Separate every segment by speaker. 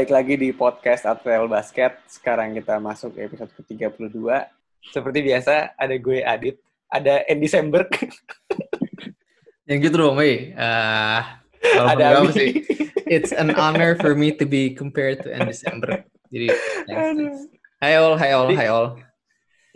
Speaker 1: Balik lagi di podcast Atrel Basket. Sekarang kita masuk episode ke-32. Seperti biasa, ada gue Adit, ada Andy Semberg,
Speaker 2: Yang gitu dong, weh. Uh,
Speaker 1: ada
Speaker 2: apa
Speaker 1: Abi.
Speaker 2: sih? It's an honor for me to be compared to End December. Jadi, thanks. Hi all, hi all, hi all.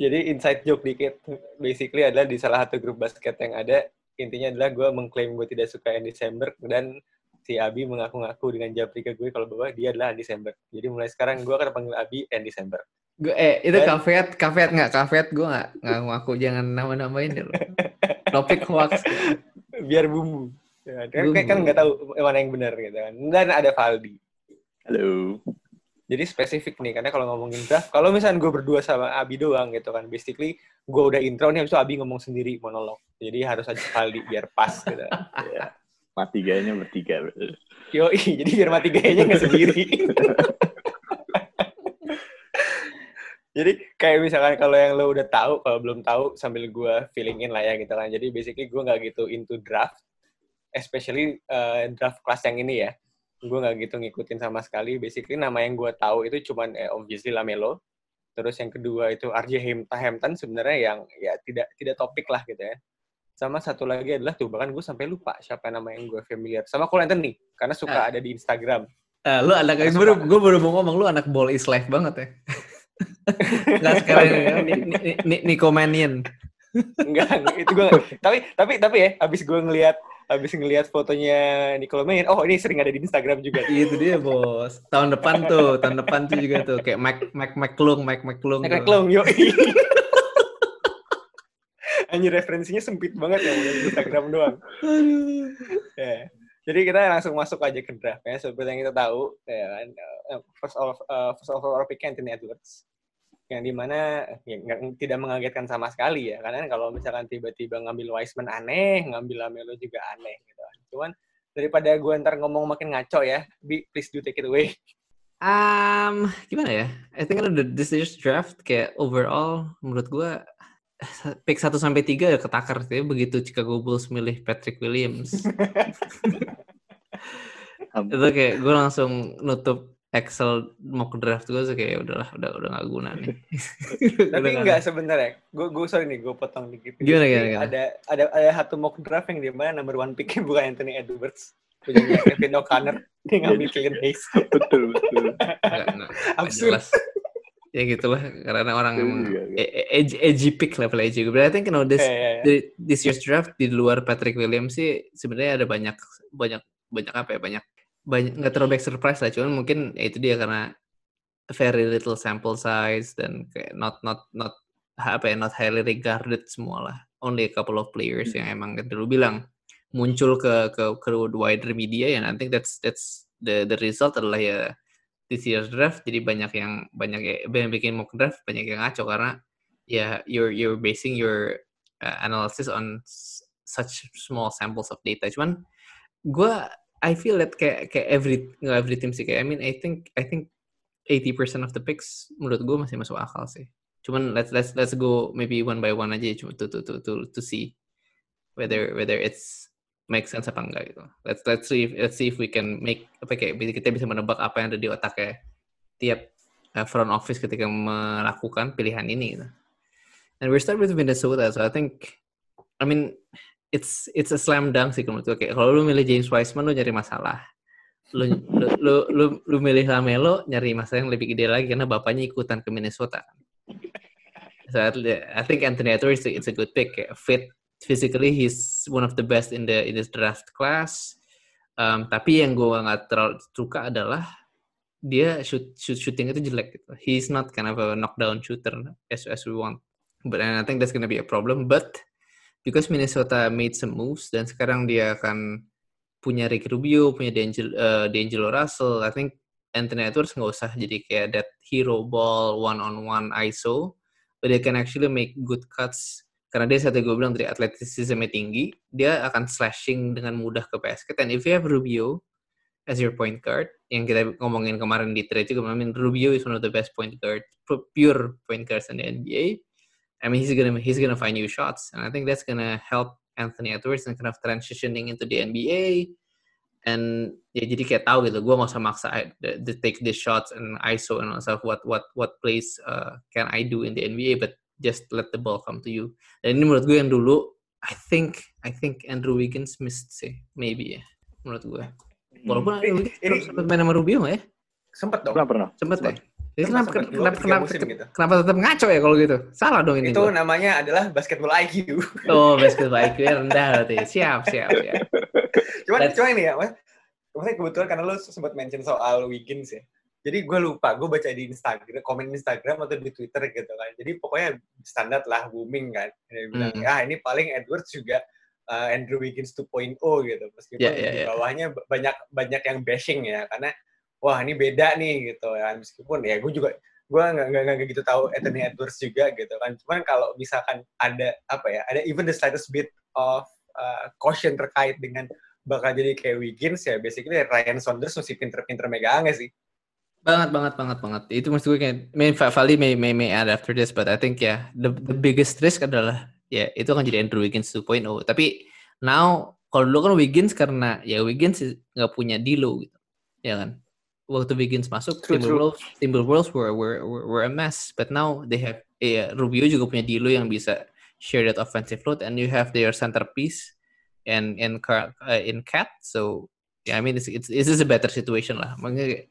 Speaker 1: Jadi inside joke dikit, basically adalah di salah satu grup basket yang ada, intinya adalah gue mengklaim gue tidak suka Andy Semberg dan si Abi mengaku-ngaku dengan japri ke gue kalau bahwa dia adalah Andy Semberg. Jadi mulai sekarang gue akan panggil Abi Andy Semberg.
Speaker 2: Gue, eh, itu
Speaker 1: Dan-
Speaker 2: kafeat, kafeat nggak? Kafeat gue nggak nggak ngaku. Jangan nama-namain deh. Topik hoax.
Speaker 1: Biar bumbu. Ya, kan,
Speaker 2: Bumbu.
Speaker 1: kan nggak tahu mana yang benar gitu kan. Dan ada Valdi.
Speaker 3: Halo.
Speaker 1: Jadi spesifik nih, karena kalau ngomongin draft, kalau misalnya gue berdua sama Abi doang gitu kan, basically gue udah intro nih, habis itu Abi ngomong sendiri monolog. Jadi harus aja Valdi biar pas gitu.
Speaker 3: Ya. Mati gayanya bertiga.
Speaker 1: Yoi, jadi biar mati gayanya nggak sendiri. jadi kayak misalkan kalau yang lo udah tahu, kalau belum tahu sambil gue feeling in lah ya gitu kan. Jadi basically gue nggak gitu into draft, especially uh, draft kelas yang ini ya. Gue nggak gitu ngikutin sama sekali. Basically nama yang gue tahu itu cuman eh, obviously Lamelo. Terus yang kedua itu RJ Hampton sebenarnya yang ya tidak tidak topik lah gitu ya. Sama satu lagi adalah tuh bahkan gue sampai lupa siapa nama yang gue familiar. Sama Cole Anthony karena suka
Speaker 2: Ah.
Speaker 1: ada di Instagram.
Speaker 2: Eh, lu anak,
Speaker 1: Nggak
Speaker 2: baru, gue baru mau ngomong, lu anak ball is life banget ya. Nggak sekarang ya, Ni- Ni- Ni- Nico Mannion.
Speaker 1: Enggak, itu gue tapi tapi tapi ya abis gue ngelihat abis ngelihat fotonya Nicole Main, oh ini sering ada di Instagram juga.
Speaker 2: Itu dia bos. Tahun depan tuh, tahun depan tuh juga tuh kayak Mac Mac McClung, Mac McClung.
Speaker 1: Nek
Speaker 2: tuh.
Speaker 1: Klong, yo. Anjir referensinya sempit banget ya di Instagram doang.
Speaker 2: Aduh.
Speaker 1: Ya. Jadi kita langsung masuk aja ke draft ya. Seperti yang kita tahu, ya kan, eh, first of uh, first of all pick Anthony Edwards. Yang di mana ya, tidak mengagetkan sama sekali ya. Karena kalau misalkan tiba-tiba ngambil Wiseman aneh, ngambil Lamelo juga aneh gitu. kan. Cuman daripada gue ntar ngomong makin ngaco ya, Bi, please do take it away.
Speaker 2: Um, gimana ya? I think the this year's draft kayak overall menurut gua pick 1 sampai 3 ya ketakar sih begitu Chicago Bulls milih Patrick Williams. itu kayak gue langsung nutup Excel mock draft gue sih kayak udahlah udah udah gak guna nih.
Speaker 1: Tapi
Speaker 2: nggak-
Speaker 1: enggak sebenarnya. Gue gue sorry nih, gue potong dikit.
Speaker 2: Gimana, gimana, gimana?
Speaker 1: Ada ada ada satu mock draft yang di mana number one picknya bukan Anthony Edwards, punya Kevin O'Connor, dia ngambil Killian Hayes.
Speaker 3: betul betul.
Speaker 2: nggak- nggak- nggak
Speaker 1: Absurd.
Speaker 2: Ya gitulah karena orang emang
Speaker 3: Iya, iya.
Speaker 2: e- e- edgy, edgy pick level edgy. But I think you know this year's draft di luar Patrick Williams sih sebenarnya ada banyak banyak banyak apa ya banyak banyak nggak terlalu surprise lah cuman mungkin ya itu dia karena very little sample size dan kayak not not not apa ya not highly regarded semua lah only a couple of players yang emang dulu bilang muncul ke ke ke wider media and I think that's that's the the result adalah ya this year's draft jadi banyak yang banyak ya- yang bikin mock draft banyak yang ngaco karena ya you're you're basing your uh, analysis on such small samples of data. Cuman gue I feel that kayak kayak every nggak every team sih kayak I mean I think I think 80% of the picks menurut gue masih masuk akal sih. Cuman let's let's let's go maybe one by one aja cuma to to to to to see whether whether it's make sense apa enggak gitu. Let's let's see if, let's see if we can make apa kayak kita bisa menebak apa yang ada di otaknya tiap uh, front office ketika melakukan pilihan ini gitu. And we start with Minnesota, so I think, I mean, it's it's a slam dunk sih gue. Kayak kalau lu milih James Wiseman, lu nyari masalah. Lu lu lu, lu, lu milih Lamelo, nyari masalah yang lebih gede lagi karena bapaknya ikutan ke Minnesota. So I, think Anthony Edwards it's a good pick. Fit physically, he's one of the best in the in this draft class. Um, tapi yang gue nggak terlalu suka adalah dia shoot, shoot shooting itu jelek gitu. He's not kind of a knockdown shooter as as we want. But and I think that's gonna be a problem. But because Minnesota made some moves dan sekarang dia akan punya Ricky Rubio, punya D'Angelo, uh, D'Angelo Russell, I think Anthony Edwards nggak usah jadi kayak that hero ball one on one ISO, but they can actually make good cuts. Karena dia saat gue bilang dari atletisismnya tinggi, dia akan slashing dengan mudah ke basket. And if you have Rubio as your point guard, yang kita ngomongin kemarin di trade juga, I mean Rubio is one of the best point guard, pu- pure point guards in the NBA. I mean he's gonna he's gonna find new shots, and I think that's gonna help Anthony Edwards and kind of transitioning into the NBA. and ya jadi kayak tahu gitu gue nggak usah maksa I, the, the take the shots and ISO and all stuff what what what plays uh, can I do in the NBA but just let the ball come to you dan ini menurut gue yang dulu I think I think Andrew Wiggins missed sih maybe ya menurut gue walaupun Andrew Wiggins
Speaker 1: ini-
Speaker 2: sempat main sama Rubio nggak ya
Speaker 1: Sempet dong.
Speaker 3: Pernah pernah.
Speaker 2: sempet ya jadi
Speaker 1: Sempet,
Speaker 2: kenapa
Speaker 1: sempet.
Speaker 2: Kenapa kenapa,
Speaker 1: musim gitu.
Speaker 2: kenapa tetap ngaco ya kalau gitu salah dong ini
Speaker 1: Itu
Speaker 2: gua.
Speaker 1: namanya adalah basketball IQ.
Speaker 2: oh basketball IQ -nya rendah berarti siap siap siap
Speaker 1: Cuman,
Speaker 2: That's-
Speaker 1: cuman ini ya, mas. Maksudnya kebetulan karena lu sempat mention soal Wiggins ya. Jadi gue lupa, gue baca di Instagram, komen Instagram atau di Twitter gitu kan. Jadi pokoknya standar lah booming kan. Dia bilang,
Speaker 2: Hmm.
Speaker 1: ah ini paling Edwards juga uh, Andrew Wiggins 2.0 gitu. Meskipun
Speaker 2: Ya, ya,
Speaker 1: di
Speaker 2: ya.
Speaker 1: bawahnya b- banyak banyak yang bashing ya, karena wah ini beda nih gitu ya. Meskipun ya gue juga gue nggak nggak nggak gitu tahu Anthony Edwards juga gitu kan. Cuman kalau misalkan ada apa ya, ada even the slightest bit of uh, caution terkait dengan bakal jadi kayak Wiggins ya basically Ryan Saunders mesti pinter-pinter megangnya sih.
Speaker 2: Banget banget banget banget. Itu maksud gue kayak may, Vali may, may may add after this but I think ya the the biggest risk adalah ya itu akan jadi Andrew Wiggins 2.0 tapi now kalau dulu kan Wiggins karena ya Wiggins nggak punya Dilo gitu ya kan? Waktu Wiggins masuk
Speaker 1: True, true.
Speaker 2: Timberwolves Timberwolves were, were were were a mess. But now they have ya Rubio juga punya Dilo yang bisa share that offensive load and you have their centerpiece and in Car- uh, in Cat. So I mean it's, it's, this is a better situation lah makanya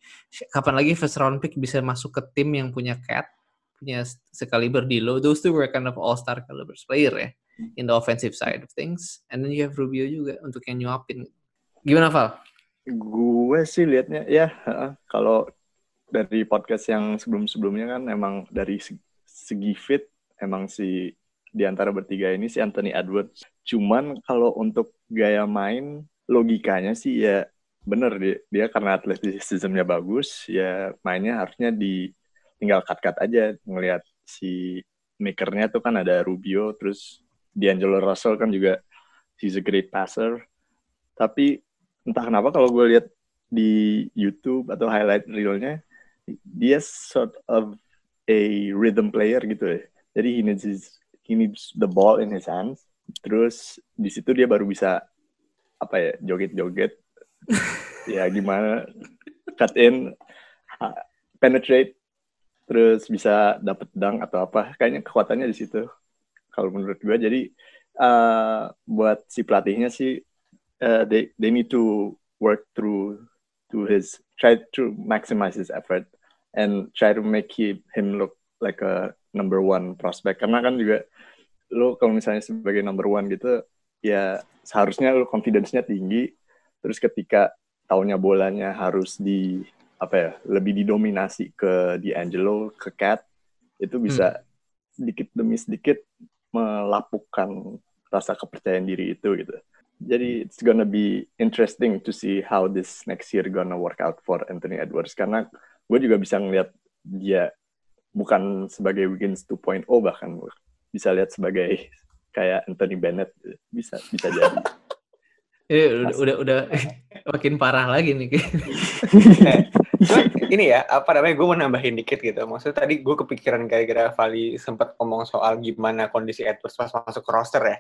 Speaker 2: kapan lagi first round pick bisa masuk ke tim yang punya cat punya sekaliber Dilo those two were kind of all star caliber player ya in the offensive side of things and then you have Rubio juga untuk yang nyuapin gimana Val?
Speaker 3: Gue sih liatnya ya kalau dari podcast yang sebelum-sebelumnya kan emang dari segi fit emang si di antara bertiga ini si Anthony Edwards. Cuman kalau untuk gaya main logikanya sih ya bener dia, dia karena atletisismnya bagus ya mainnya harusnya di tinggal cut-cut aja ngelihat si makernya tuh kan ada Rubio terus D'Angelo Russell kan juga he's a great passer. Tapi entah kenapa kalau gue lihat di YouTube atau highlight reelnya dia sort of a rhythm player gitu ya. Jadi he needs his, he needs the ball in his hands terus di situ dia baru bisa apa ya joget-joget. Ya gimana cut in penetrate terus bisa dapet dunk atau apa. Kayaknya kekuatannya di situ kalau menurut gue jadi uh, buat si pelatihnya sih uh, they they need to work through to his try to maximize his effort and try to make him, him look like a number one prospect. Karena kan juga lo kalau misalnya sebagai number one gitu ya seharusnya lo confidence-nya tinggi. Terus ketika tahunnya bolanya harus di apa ya lebih didominasi ke D'Angelo ke Cat itu bisa sedikit demi sedikit melapukkan rasa kepercayaan diri itu gitu. Jadi it's gonna be interesting to see how this next year gonna work out for Anthony Edwards. Karena gue juga bisa ngeliat dia bukan sebagai Wiggins 2.0 bahkan bisa lihat sebagai kayak Anthony Bennett bisa bisa jadi
Speaker 2: Eh, udah, udah udah makin parah lagi nih.
Speaker 1: Eh, cuman ini ya, apa namanya, gue mau nambahin dikit gitu. Maksudnya tadi gue kepikiran gara-gara Vali sempat ngomong soal gimana kondisi Edwards pas masuk ke roster ya.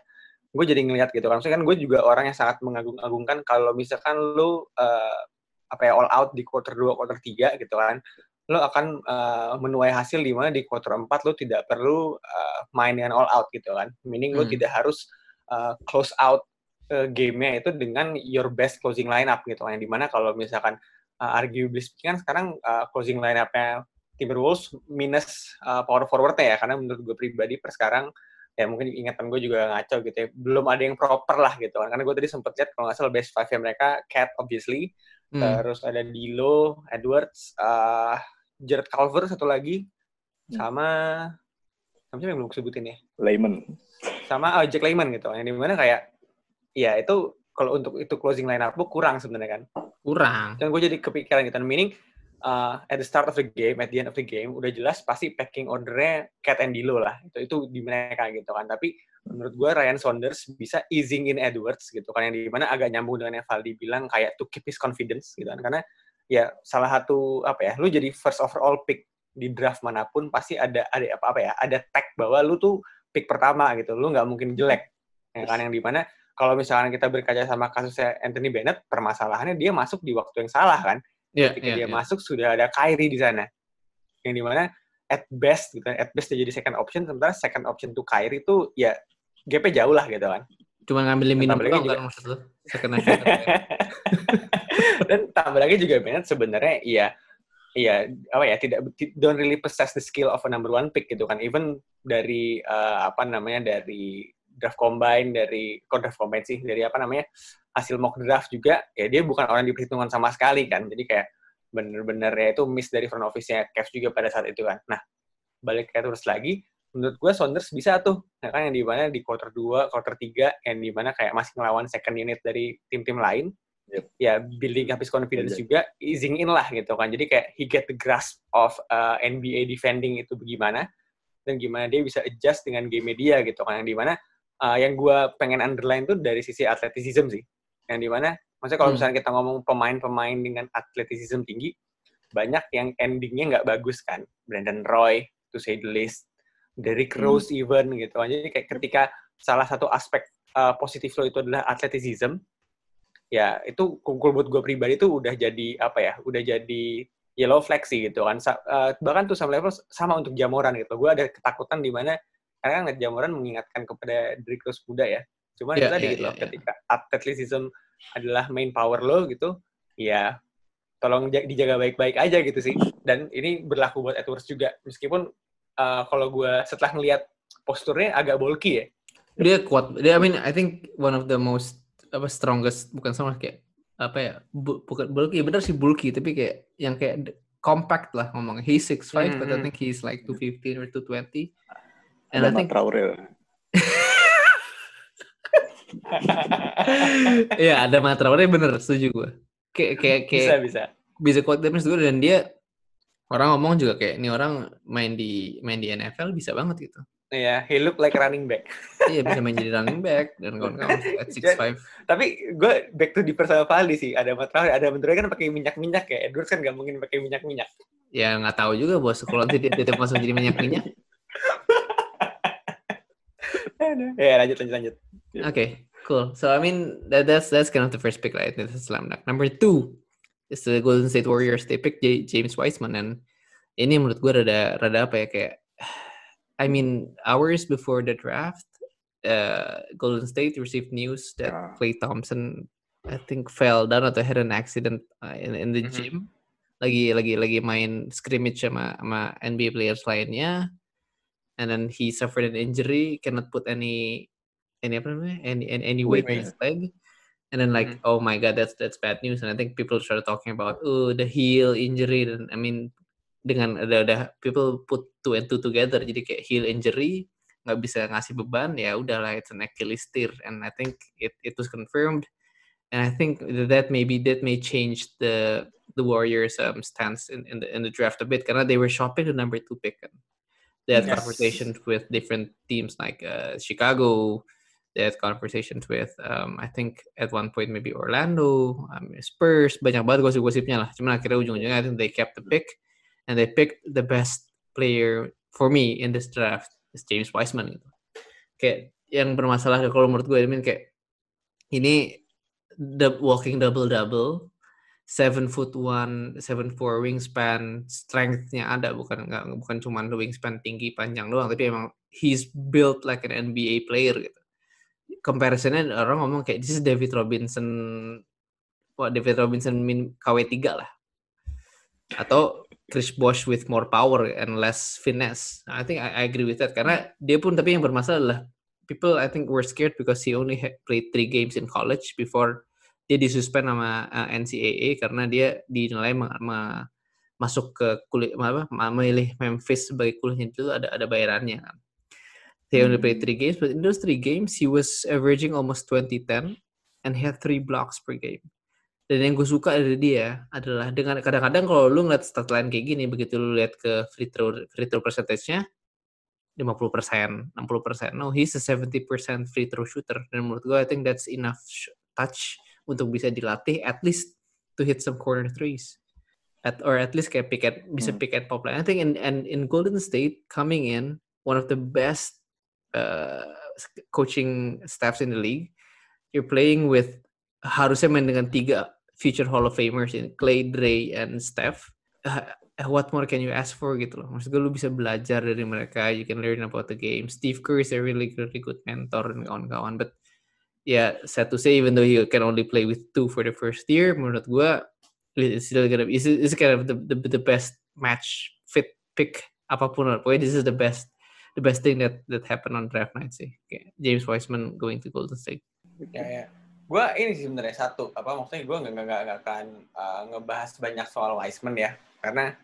Speaker 1: Gue jadi ngeliat gitu kan. Maksudnya kan gue juga orang yang sangat mengagung-agungkan kalau misalkan lu eh, apa ya all out di quarter 2, quarter 3 gitu kan. Lo akan eh, menuai hasil di mana di quarter 4 lo tidak perlu eh, main dengan all out gitu kan. Meaning lo
Speaker 2: Hmm.
Speaker 1: tidak harus eh, close out eh, game-nya itu dengan your best closing lineup gitu kan. Yang di mana kalau misalkan uh, arguably speaking kan sekarang uh, closing line-up-nya Timberwolves minus uh, power forward-nya ya karena menurut gue pribadi per sekarang ya mungkin ingatan gue juga ngaco gitu ya belum ada yang proper lah gitu kan karena gue tadi sempet lihat kalau nggak salah best five nya mereka Cat obviously
Speaker 2: Hmm.
Speaker 1: terus ada Dilo Edwards uh, Jared Culver satu lagi.
Speaker 3: Hmm.
Speaker 1: sama sama siapa yang belum sebutin ya?
Speaker 3: Layman
Speaker 1: sama uh, Jack Layman gitu. Yang di mana kayak ya itu kalau untuk itu closing line up kurang sebenarnya kan.
Speaker 2: Kurang.
Speaker 1: dan gue jadi kepikiran gitu. Meaning uh, at the start of the game at the end of the game udah jelas pasti packing ordernya Cat and Dilo lah. Itu itu di mereka gitu kan. Tapi menurut gue Ryan Saunders bisa easing in Edwards gitu kan yang di mana agak nyambung dengan yang Valdi bilang kayak to keep his confidence gitu kan karena ya salah satu apa ya lu jadi first overall pick di draft mana pun pasti ada ada apa apa ya ada tag bahwa lu tuh pick pertama gitu lu nggak mungkin jelek ya kan yang di mana kalau misalkan kita berkaca sama kasusnya Anthony Bennett, permasalahannya dia masuk di waktu yang salah kan.
Speaker 2: Iya,
Speaker 1: Ketika
Speaker 2: iya,
Speaker 1: dia
Speaker 2: iya.
Speaker 1: masuk sudah ada Kyrie di sana. Yang di mana at best gitu kan, at best dia jadi second option, sementara second option to Kyrie itu ya gap-nya jauh lah gitu kan.
Speaker 2: Cuma ngambilin minum doang kan maksud lu? Second shooter.
Speaker 1: Dan tambah lagi juga Bennett sebenarnya ya Iya, apa ya tidak don't really possess the skill of a number one pick gitu kan. Even dari eh, apa namanya dari draft combine, dari kok draft combine sih, dari apa namanya hasil mock draft juga, ya dia bukan orang yang diperhitungkan sama sekali kan. Jadi kayak bener-bener ya itu miss dari front office-nya Cavs juga pada saat itu kan. Nah, balik ke terus lagi, menurut gue Saunders bisa tuh, ya kan yang di mana di quarter 2, quarter 3, yang di mana kayak masih ngelawan second unit dari tim-tim lain,
Speaker 3: Yep.
Speaker 1: ya building up his confidence
Speaker 3: Iya.
Speaker 1: juga, easing in lah gitu kan. Jadi kayak he get the grasp of uh, NBA defending itu bagaimana, dan gimana dia bisa adjust dengan game media gitu kan. Yang di mana uh, yang gue pengen underline tuh dari sisi athleticism sih. Yang di mana, maksudnya kalau
Speaker 2: Hmm.
Speaker 1: misalnya kita ngomong pemain-pemain dengan athleticism tinggi, banyak yang endingnya nggak bagus kan. Brandon Roy, to say the least. Derrick
Speaker 3: Hmm.
Speaker 1: Rose even gitu. Jadi kayak ketika salah satu aspek uh, positif lo itu adalah athleticism, ya itu kumpul buat gue pribadi tuh udah jadi apa ya, udah jadi yellow flag sih gitu kan. Sa- uh, bahkan tuh sama level sama untuk Jamoran gitu. Gue ada ketakutan di mana karena kan Jamoran mengingatkan kepada Derrick Rose muda ya. Cuman
Speaker 2: Iya,
Speaker 1: itu tadi
Speaker 2: iya,
Speaker 1: gitu loh,
Speaker 2: iya, iya.
Speaker 1: ketika athleticism adalah main power lo gitu, ya tolong ja- dijaga baik-baik aja gitu sih. Dan ini berlaku buat Edwards juga. Meskipun uh, kalau gue setelah ngelihat posturnya agak bulky ya.
Speaker 2: dia kuat. Dia I mean I think one of the most apa strongest bukan sama kayak apa ya bu- bukan bulky bener sih bulky tapi kayak yang kayak compact lah ngomong he's 6'5 but I
Speaker 1: Mhm.
Speaker 2: think he's like 215 or 220
Speaker 3: Ada
Speaker 2: and I think
Speaker 3: Traore.
Speaker 2: Iya ada Matraore bener setuju gue kayak kayak kayak
Speaker 1: bisa bisa.
Speaker 2: bisa kuat defense juga dan dia orang ngomong juga kayak ini orang main di main di NFL bisa banget gitu
Speaker 1: Iya, he look like running back.
Speaker 2: iya bisa main jadi running back dan kawan-kawan at 6'5
Speaker 1: Tapi gue back to di personal Valdi sih. Ada Matraore, ada Matraore kan pakai minyak-minyak ya. Edwards kan gak mungkin pakai minyak-minyak.
Speaker 2: ya nggak tahu juga bos kalau nanti dia tetap masuk jadi minyak-minyak
Speaker 1: ya lanjut lanjut lanjut.
Speaker 2: Okay, cool. So I mean that, that's that's kind of the first pick, right? That's slam dunk. Number two is the Golden State Warriors. They picked J- James Wiseman and ini menurut gue rada rada apa ya kayak I mean hours before the draft, uh, Golden State received news that
Speaker 3: Ah.
Speaker 2: Klay Thompson I think fell down atau had an accident uh, in, in the
Speaker 1: Mhm.
Speaker 2: gym. Lagi lagi lagi main scrimmage sama sama NBA players lainnya. And then he suffered an injury, cannot put any any? Any any, any weight in his leg. And then like, oh my god, that's that's bad news. And I think people started talking about oh the heel injury. And I mean dengan ada ada people put two and two together. Jadi kayak heel injury nggak bisa ngasih beban ya udahlah it's an Achilles tear. And I think it it was confirmed. And I think that maybe that may change the the Warriors um, stance in, in the in the draft a bit karena they were shopping the number two pick. kan. They had
Speaker 1: Yes.
Speaker 2: conversations with different teams like uh, Chicago. They had conversations with um, I think at one point maybe Orlando, um, Spurs, banyak banget gosip-gosipnya lah. Cuman akhirnya ujung-ujungnya I think they kept the pick and they picked the best player for me in this draft is James Wiseman gitu. Kayak yang bermasalah kalau menurut gue I mean kayak ini the walking double double seven foot one seven four wingspan strength-nya ada. Bukan nggak bukan cuma wingspan tinggi panjang doang tapi emang he's built like an NBA player gitu. Comparisonnya orang ngomong kayak this is David Robinson wah David Robinson min KW3 lah. Atau Chris Bosh with more power and less finesse. I think I, I agree with that. Karena dia pun tapi yang bermasalah adalah people I think were scared because he only played three games in college before dia disuspend sama uh, NCAA karena dia dinilai ma- ma- masuk ke kuliah apa memilih Memphis sebagai kuliahnya itu ada ada bayarannya kan. He only played three games, but in those three games he was averaging almost 20-10 and he had three blocks per game. Dan yang gue suka dari dia adalah dengan kadang-kadang kalau lu ngeliat stat line kayak gini, begitu lu lihat ke free throw free throw percentage-nya 50%, 60%. No, he's a 70% free throw shooter. Dan menurut gue I think that's enough touch untuk bisa dilatih at least to hit some corner threes. At, or at least kayak pick and, bisa
Speaker 3: Hmm.
Speaker 2: pick and pop. I think in and in Golden State coming in one of the best uh, coaching staffs in the league. you're playing with harusnya main dengan tiga future Hall of Famers in Clay, Dre, and Steph. Uh, what more can you ask for gitu loh. Maksud gue lu bisa belajar dari mereka, you can learn about the game. Steve Kerr is a really, really good mentor dan kawan-kawan. But yeah, sad to say even though you can only play with two for the first year, menurut gue it's still gonna be, it's, kind of the, the, the best match fit pick apa pun lah. Pokoknya this is the best the best thing that that happened on draft night sih. Kayak James Wiseman going to Golden State.
Speaker 1: Ya, ya. Gue ini sih sebenarnya satu apa maksudnya gue nggak nggak nggak akan uh, ngebahas banyak soal Wiseman ya karena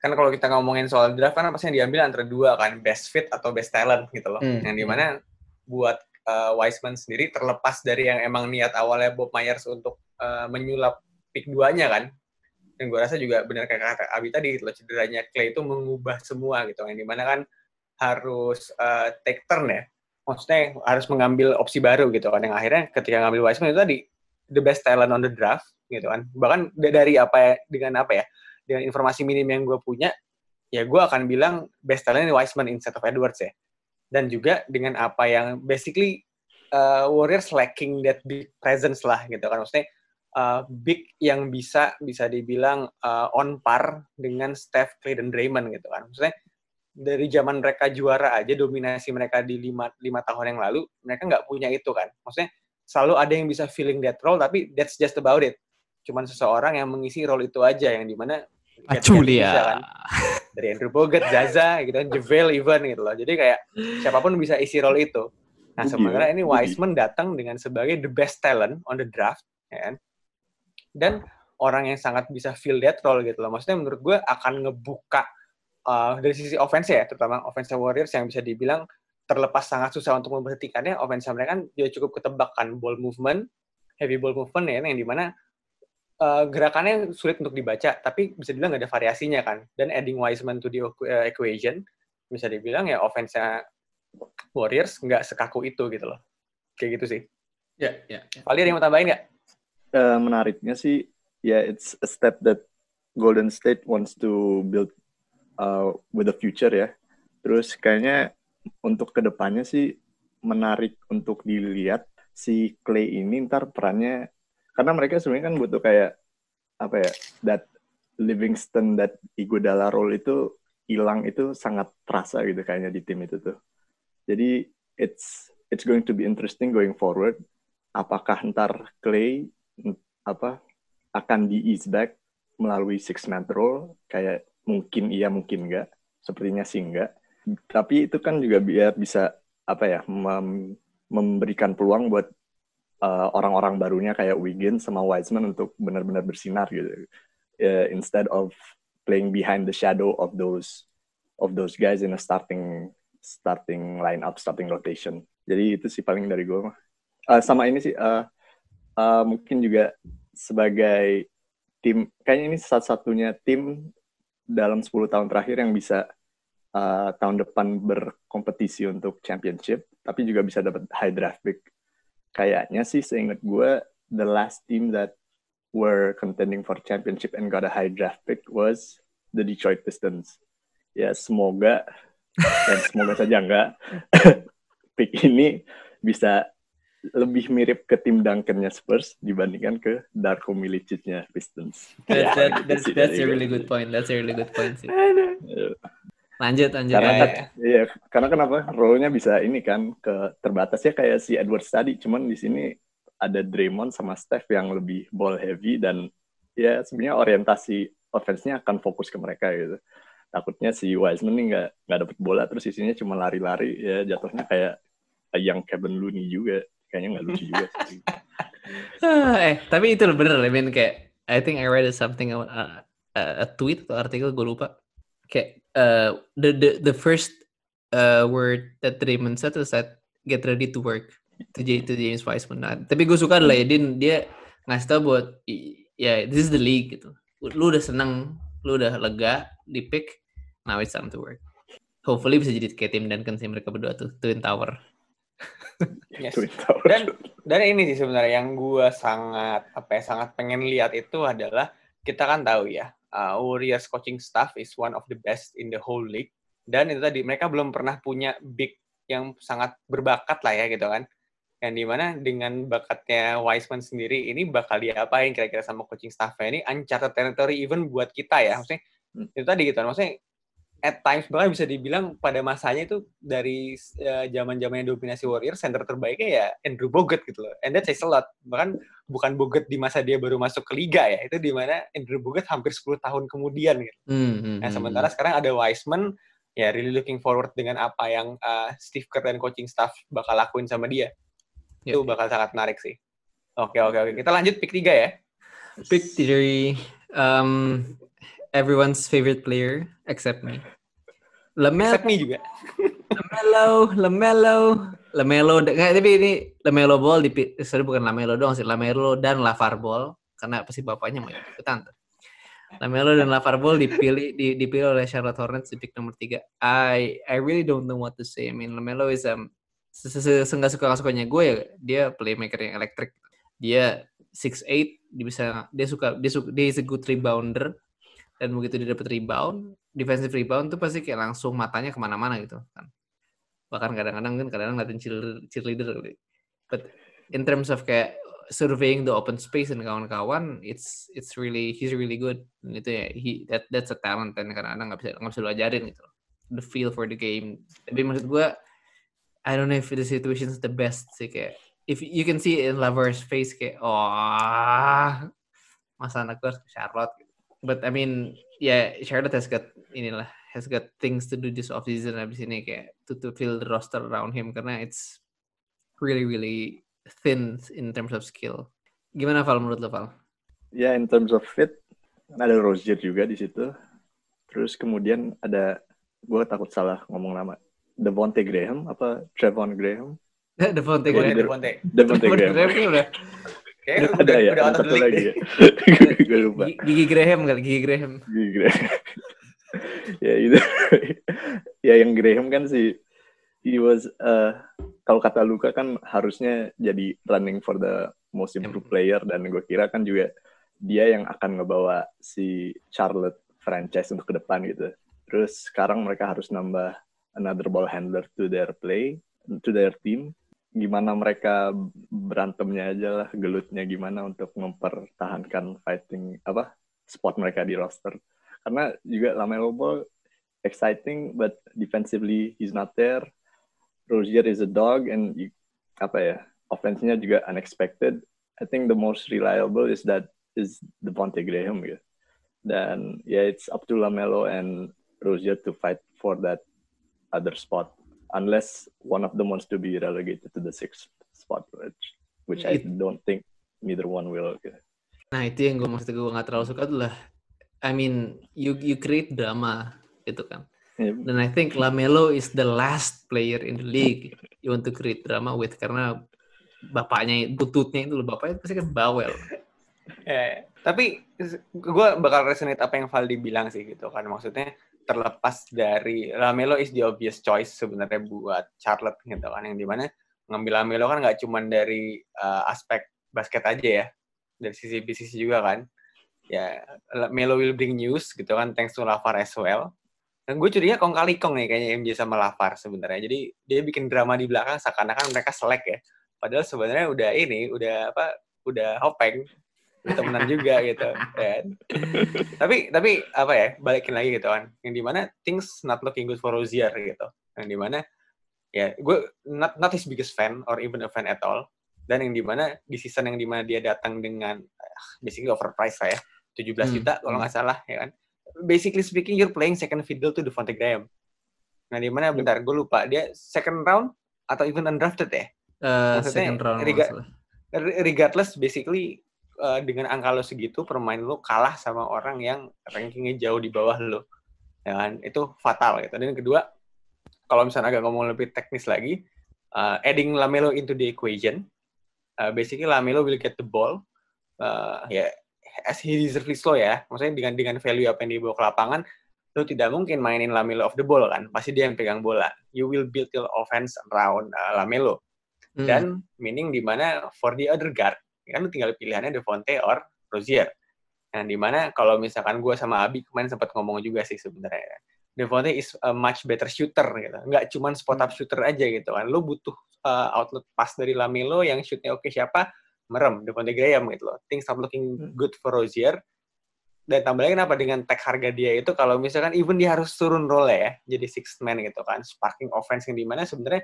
Speaker 1: kan kalau kita ngomongin soal draft kan pasti yang diambil antara dua kan best fit atau best talent gitu loh hmm. yang di mana buat uh, Wiseman sendiri terlepas dari yang emang niat awalnya Bob Myers untuk uh, menyulap pick duanya kan. Dan gue rasa juga benar kayak kata Abi tadi gitu loh cederanya Clay itu mengubah semua gitu. Yang di mana kan harus uh, take turn ya. Maksudnya harus mengambil opsi baru gitu kan. Yang akhirnya ketika ngambil Wiseman itu tadi the best talent on the draft gitu kan. Bahkan dari apa ya dengan apa ya dengan informasi minim yang gue punya ya gue akan bilang best talent Wiseman instead of Edwards ya dan juga dengan apa yang basically uh, Warriors lacking that big presence lah gitu kan maksudnya uh, big yang bisa bisa dibilang uh, on par dengan Steph, Clay, dan Draymond gitu kan. Maksudnya dari zaman mereka juara aja dominasi mereka di lima, lima tahun yang lalu mereka nggak punya itu kan. Maksudnya selalu ada yang bisa feeling that role tapi that's just about it. Cuman seseorang yang mengisi role itu aja yang di mana
Speaker 2: Julia
Speaker 1: kan. Dari Andrew Bogut, Zaza gitu kan, JaVale even gitu loh. Jadi kayak siapa pun bisa isi role itu. Nah, sementara ini Wiseman datang dengan sebagai the best talent on the draft, ya kan? dan orang yang sangat bisa feel that role gitu loh. Maksudnya menurut gue akan ngebuka uh, dari sisi offense ya, terutama offense Warriors yang bisa dibilang terlepas sangat susah untuk memperhatikannya, offense mereka kan juga cukup ketebak kan ball movement, heavy ball movement ya, yang di mana uh, gerakannya sulit untuk dibaca, tapi bisa dibilang nggak ada variasinya kan. Dan adding Wiseman to the uh, equation, bisa dibilang ya offense Warriors nggak sekaku itu gitu loh. Kayak gitu sih.
Speaker 2: Ya, yeah, ya. Yeah,
Speaker 1: yeah. yang mau tambahin nggak?
Speaker 3: uh, menariknya sih ya yeah, it's a step that Golden State wants to build uh, with the future ya. Terus kayaknya untuk ke depannya sih menarik untuk dilihat si Clay ini ntar perannya karena mereka sebenarnya kan butuh kayak apa ya that Livingston that Iguodala role itu hilang itu sangat terasa gitu kayaknya di tim itu tuh. Jadi it's it's going to be interesting going forward. Apakah ntar Clay apa akan di ease back melalui six man role kayak mungkin iya mungkin enggak sepertinya sih enggak tapi itu kan juga biar bisa apa ya mem memberikan peluang buat uh, orang-orang barunya kayak Wiggins sama Wiseman untuk benar-benar bersinar gitu. Uh, instead of playing behind the shadow of those of those guys in a starting starting lineup starting rotation. Jadi itu sih paling dari gue uh, sama ini sih uh, uh, mungkin juga sebagai tim kayaknya ini satu-satunya tim dalam 10 tahun terakhir yang bisa uh, tahun depan berkompetisi untuk championship tapi juga bisa dapat high draft pick. Kayaknya sih seingat gue the last team that were contending for championship and got a high draft pick was the Detroit Pistons. Ya semoga dan semoga saja enggak pick ini bisa lebih mirip ke tim Duncan-nya Spurs dibandingkan ke Darko Milicic-nya Pistons.
Speaker 2: That, that, that's that's a really good point. That's a really good point sih. Lanjut, lanjut.
Speaker 3: Karena kan, iya, karena kenapa? Role-nya bisa ini kan ke terbatas ya kayak si Edwards tadi. Cuman di sini ada Draymond sama Steph yang lebih ball heavy dan ya sebenarnya orientasi offense-nya akan fokus ke mereka gitu. Takutnya si Wiseman nih nggak nggak dapet bola terus isinya cuma lari-lari ya jatuhnya kayak yang Kevin Looney juga kayaknya nggak lucu juga sih.
Speaker 2: eh tapi itu bener I mean kayak I think I read something uh, a tweet atau artikel gue lupa kayak uh, the the the first uh, word that Raymond said was that get ready to work to, to James Wiseman. Nah, tapi gue suka adalah ya dia, dia ngasih tau buat ya yeah, this is the league gitu. Lu udah seneng, lu udah lega di pick, now it's time to work. Hopefully bisa jadi kayak tim dan kan sih mereka berdua tuh Twin Tower.
Speaker 1: yes. Dan dan ini sih sebenarnya yang gue sangat apa ya sangat pengen lihat itu adalah kita kan tahu ya uh, Warriors coaching staff is one of the best in the whole league. Dan itu tadi mereka belum pernah punya big yang sangat berbakat lah ya gitu kan. Yang di mana dengan bakatnya Wiseman sendiri ini bakal diapain kira-kira sama coaching staffnya? Ini uncharted territory even buat kita ya. Maksudnya
Speaker 3: Hmm.
Speaker 1: itu tadi gitu maksudnya at times bahkan bisa dibilang pada masanya itu dari zaman zamannya dominasi Warriors center terbaiknya ya Andrew Bogut gitu loh and that says a lot bahkan bukan Bogut di masa dia baru masuk ke liga ya itu di mana Andrew Bogut hampir 10 tahun kemudian gitu
Speaker 2: Hmm, hmm,
Speaker 1: nah
Speaker 2: hmm,
Speaker 1: sementara sekarang ada Wiseman ya really looking forward dengan apa yang uh, Steve Kerr dan coaching staff bakal lakuin sama dia
Speaker 2: Ya,
Speaker 1: itu bakal sangat menarik sih. Oke oke oke. Kita lanjut pick 3 ya.
Speaker 2: Pick theory. Um, everyone's favorite player except me. Lamelo,
Speaker 1: Except me juga.
Speaker 2: Lamelo, Lamelo, Lamelo. Nggak, tapi ini Lamelo Ball di sorry bukan Lamelo doang sih, Lamelo dan Lavar Ball karena pasti bapaknya mau ikutan tuh. Lamelo dan Lavar Ball dipilih di, dipilih oleh Charlotte Hornets di pick nomor 3. I I really don't know what to say. I mean Lamelo is um seenggak suka sukanya gue ya dia playmaker yang elektrik. Dia 6'8 dia bisa dia suka dia suka dia is a good rebounder dan begitu dia dapat rebound defensive rebound tuh pasti kayak langsung matanya ke mana-mana gitu kan. Bahkan kadang-kadang kan kadang-kadang ngeliatin cheerleader, but in terms of kayak surveying the open space dan kawan-kawan it's it's really he's really good. Dan itu ya he that that's a talent dan kadang-kadang nggak bisa nggak bisa lo ajarin gitu. The feel for the game. Tapi maksud gue I don't know if the situation is the best sih kayak if you can see in Lavar's face kayak oh masa anak gue harus ke Charlotte gitu. But I mean ya yeah, Charlotte has got inilah has got things to do this off season abis ini kayak to, to fill the roster around him karena it's really really thin in terms of skill. Gimana Val menurut lo Val?
Speaker 3: Ya yeah, in terms of fit ada Rozier juga di situ. Terus kemudian ada gue takut salah ngomong nama. Devonte Graham apa Trevon Graham?
Speaker 2: Devonte
Speaker 1: Graham.
Speaker 2: Devonte,
Speaker 3: Devonte Graham.
Speaker 2: Graham udah
Speaker 1: Kayaknya
Speaker 3: ada
Speaker 1: udah,
Speaker 3: ya,
Speaker 1: udah out of the league
Speaker 3: lagi ya. gue lupa.
Speaker 2: Gigi Graham kali, Gigi Graham.
Speaker 3: Gigi Graham. ya itu. ya yang Graham kan sih he was uh, kalau kata Luka kan harusnya jadi running for the most improved player dan gue kira kan juga dia yang akan ngebawa si Charlotte franchise untuk ke depan gitu. Terus sekarang mereka harus nambah another ball handler to their play, to their team. Gimana mereka berantemnya aja lah, gelutnya gimana untuk mempertahankan fighting apa spot mereka di roster. Karena juga Lamelo Ball exciting, but defensively he's not there. Rozier is a dog and you, apa ya offense-nya juga unexpected. I think the most reliable is that is Devonte Graham gitu. Dan ya yeah, it's up to Lamelo and Rozier to fight for that other spot unless one of them wants to be relegated to the sixth spot which, which I don't think neither one will.
Speaker 2: Nah itu yang gue maksud gue nggak terlalu suka adalah I mean you you create drama gitu kan.
Speaker 3: Yeah.
Speaker 2: Dan I think Lamelo is the last player in the league you want to create drama with karena bapaknya bututnya itu loh bapaknya pasti kan bawel.
Speaker 1: Ya, tapi gue bakal resonate apa yang Valdi bilang sih gitu kan maksudnya terlepas dari Lamelo is the obvious choice sebenarnya buat Charlotte gitu kan yang di mana ngambil Lamelo kan nggak cuma dari uh, aspek basket aja ya dari sisi bisnis juga kan. Ya Melo will bring news gitu kan thanks to Lavar as well. Dan gue curiga kong kali kong nih kayaknya MJ sama Lavar sebenarnya. Jadi dia bikin drama di belakang seakan-akan mereka selek ya. Padahal sebenarnya udah ini udah apa udah hopeng temenan juga gitu kan. Tapi tapi apa ya balikin lagi gitu kan yang di mana things not looking good for Rozier gitu. Yang di mana ya gue not not his biggest fan or even a fan at all. Dan yang di mana di season yang di mana dia datang dengan uh, basically overpriced lah ya 17 hmm. juta kalau nggak salah ya kan. Basically speaking you're playing second fiddle to Devonte Graham. Nah di mana bentar gue lupa. Dia second round atau even undrafted ya?
Speaker 2: Uh, second round
Speaker 1: rega regardless basically uh, dengan angka lo segitu permain lo kalah sama orang yang rankingnya jauh di bawah lo. Ya kan? Itu fatal gitu. Dan yang kedua kalau misalnya agak ngomong lebih teknis lagi uh, adding Lamelo into the equation. Uh, basically Lamelo will get the ball. Uh, ya yeah, as he deservedly slow ya. Maksudnya dengan dengan value apa yang dibawa ke lapangan lo tidak mungkin mainin Lamelo of the ball kan? Pasti dia yang pegang bola. You will build your offense around uh, Lamelo. Hmm. dan meaning di mana for the other guard kan lu tinggal pilihannya Devonte or Rozier. Nah, di mana kalau misalkan gue sama Abi kemarin sempat ngomong juga sih sebenarnya. Devontae is a much better shooter gitu. Nggak cuman spot up shooter aja gitu kan. Lu butuh uh, outlet pass dari Lamelo yang shootnya oke siapa? Merem, Devontae Graham gitu loh. Things start looking
Speaker 3: Hmm.
Speaker 1: good for Rozier. Dan tambah lagi kenapa dengan tag harga dia itu kalau misalkan even dia harus turun role ya, jadi six man gitu kan, sparking offense yang di mana sebenarnya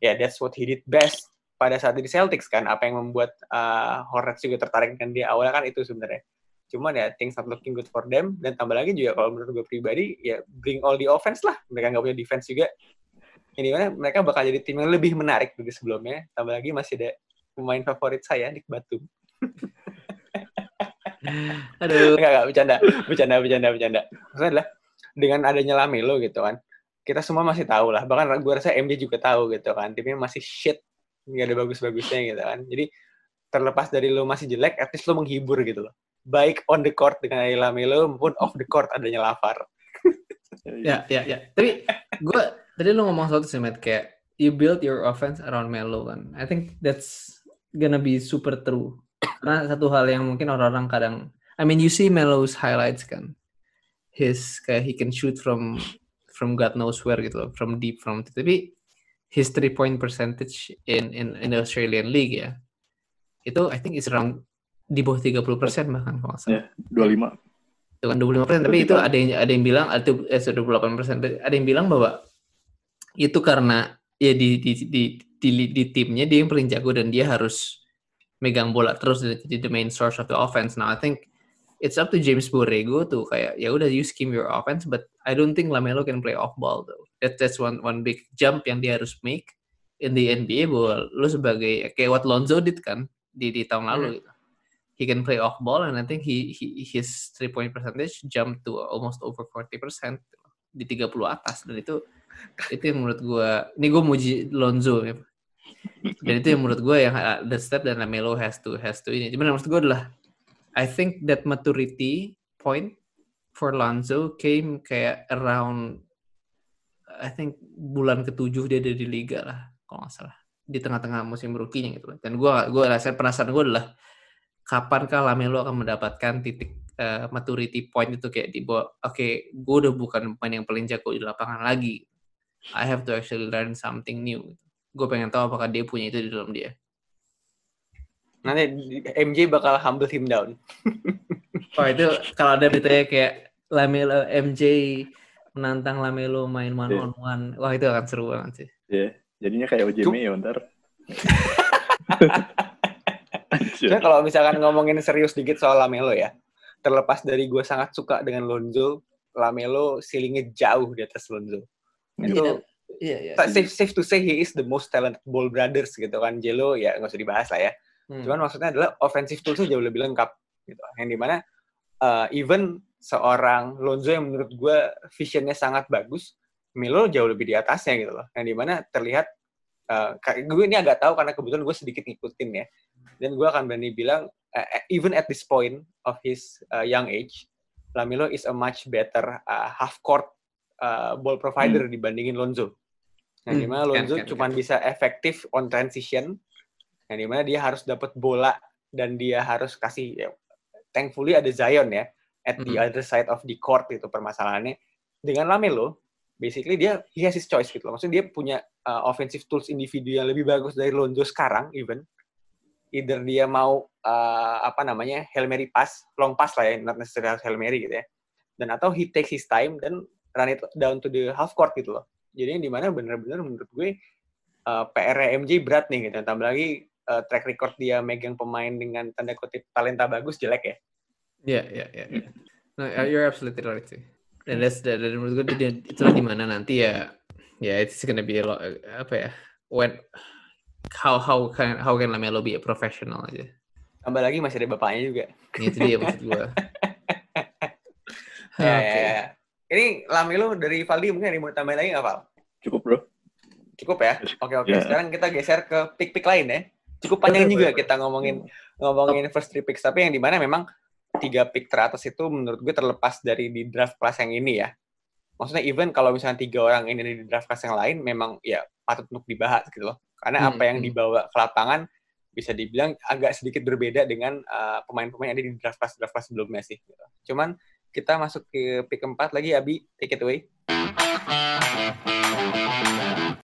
Speaker 1: ya that's what he did best pada saat di Celtics kan, apa yang membuat uh, Hornets juga tertarik dengan dia awalnya kan itu sebenarnya. Cuman ya things not looking good for them dan tambah lagi juga kalau menurut gue pribadi ya bring all the offense lah, mereka nggak punya defense juga. Ini mana mereka bakal jadi tim yang lebih menarik dari sebelumnya. Tambah lagi masih ada pemain favorit saya Nick Batum.
Speaker 2: Aduh.
Speaker 1: Enggak, enggak, bercanda. Bercanda, bercanda, bercanda. Maksudnya adalah, dengan adanya Lamelo gitu kan, kita semua masih tahu lah. Bahkan gue rasa MJ juga tahu gitu kan. Timnya masih shit. Nggak ada bagus-bagusnya gitu kan. Jadi, terlepas dari lo masih jelek, at least lo menghibur gitu loh. Baik on the court dengan adanya Lamelo, maupun off the court adanya Lavar.
Speaker 2: Ya, ya, ya. Tapi gue tadi lu ngomong sesuatu sih, Matt, kayak you build your offense around Melo kan. I think that's gonna be super true. Karena satu hal yang mungkin orang-orang kadang, I mean you see Melo's highlights kan. His kayak he can shoot from from God knows where gitu loh, from deep from tapi his three point percentage in in in the Australian League ya. Itu I think is around di bawah 30% bahkan kalau salah
Speaker 3: Ya. 25.
Speaker 2: itu kan 25 persen tapi itu ada yang ada yang bilang ada eh 28 persen ada yang bilang bahwa itu karena ya di di di di, di timnya dia yang paling jago dan dia harus megang bola terus jadi the main source of the offense now I think it's up to James Borrego tuh kayak ya udah you scheme your offense but I don't think Lamelo can play off ball though that that's one one big jump yang dia harus make in the NBA bahwa lu sebagai kayak what Lonzo did kan di di tahun lalu gitu he can play off ball and I think he, he his three point percentage jump to almost over 40% di 30 atas dan itu itu yang menurut gua ini gua muji Lonzo ya. Dan itu yang menurut gua yang uh, the step dan Lamelo has to has to ini. Cuman maksud gua adalah I think that maturity point for Lonzo came kayak around I think bulan ketujuh dia ada di liga lah kalau nggak salah di tengah-tengah musim rookie-nya gitu. Dan gua gua rasa penasaran gua adalah kapankah Lamelo akan mendapatkan titik uh, maturity point itu kayak di bawah oke gue udah bukan pemain yang paling jago di lapangan lagi I have to actually learn something new gue pengen tahu apakah dia punya itu di dalam dia
Speaker 1: Nanti MJ bakal humble him down.
Speaker 2: oh itu kalau ada beritanya kayak Lamelo MJ menantang Lamelo main one on one wah itu akan seru banget sih
Speaker 3: Ya, jadinya kayak OJ
Speaker 1: Cuk.
Speaker 3: Mayo ntar.
Speaker 1: Sebenarnya kalau misalkan ngomongin serius dikit soal Lamelo ya, terlepas dari gue sangat suka dengan Lonzo, Lamelo ceilingnya jauh di atas Lonzo. Itu
Speaker 2: iya iya
Speaker 1: safe, safe to say he is the most talented ball brothers gitu kan. Jelo ya nggak usah dibahas lah ya.
Speaker 2: Hmm.
Speaker 1: Cuman maksudnya adalah offensive tools-nya jauh lebih lengkap gitu. Yang di mana uh, even seorang Lonzo yang menurut gue visionnya sangat bagus, Melo jauh lebih di atasnya gitu loh. Yang di mana terlihat uh, kayak gue ini agak tahu karena kebetulan gue sedikit ngikutin ya. Dan gue akan berani bilang uh, even at this point of his uh, young age, Lamelo is a much better uh, half court uh, ball provider dibandingin Lonzo. Yang
Speaker 2: Hmm,
Speaker 1: di mana
Speaker 2: kan,
Speaker 1: Lonzo
Speaker 2: kan,
Speaker 1: cuma bisa efektif on transition, yang di mana dia harus dapat bola dan dia harus kasih ya, thankfully ada Zion ya at the
Speaker 2: Mhm.
Speaker 1: other side of the court itu permasalahannya. Dengan Lamelo basically dia he has his choice gitu loh. Maksudnya dia punya uh, offensive tools individu yang lebih bagus dari Lonzo sekarang even. Either dia mau uh, apa namanya Hail Mary pass long pass lah ya not necessarily Hail Mary gitu ya. Dan atau he takes his time dan run it down to the half court gitu loh. Jadi yang di mana bener-bener menurut gue uh, PR MJ berat nih gitu. Tambah lagi uh, track record dia megang pemain dengan tanda kutip talenta bagus jelek ya
Speaker 2: Iya, iya, iya. iya. No, you're absolutely right sih. Dan that's the, dan menurut gue itulah di mana nanti ya, ya it's gonna be a lot, apa ya, when how how can how can Lamelo be a professional aja.
Speaker 1: tambah lagi masih ada bapaknya juga
Speaker 2: Ini itu dia maksud gue.
Speaker 1: ya, ya, ya. ini Lamelo dari Valdi mungkin ada yang mau tambahin lagi nggak Val?
Speaker 3: Cukup bro.
Speaker 1: cukup ya oke oke
Speaker 3: Ya.
Speaker 1: sekarang kita geser ke pick-pick lain ya cukup panjang juga kita ngomongin ngomongin first three picks tapi yang di mana memang tiga pick teratas itu menurut gue terlepas dari di draft class yang ini ya maksudnya even kalau misalnya tiga orang ini di draft class yang lain memang ya patut untuk dibahas gitu loh karena
Speaker 2: Hmm,
Speaker 1: apa yang
Speaker 2: hmm.
Speaker 1: dibawa ke lapangan bisa dibilang agak sedikit berbeda dengan uh, pemain-pemain yang ada di draft class draft class sebelumnya sih gitu. cuman kita masuk ke pick keempat lagi Abi, take it away.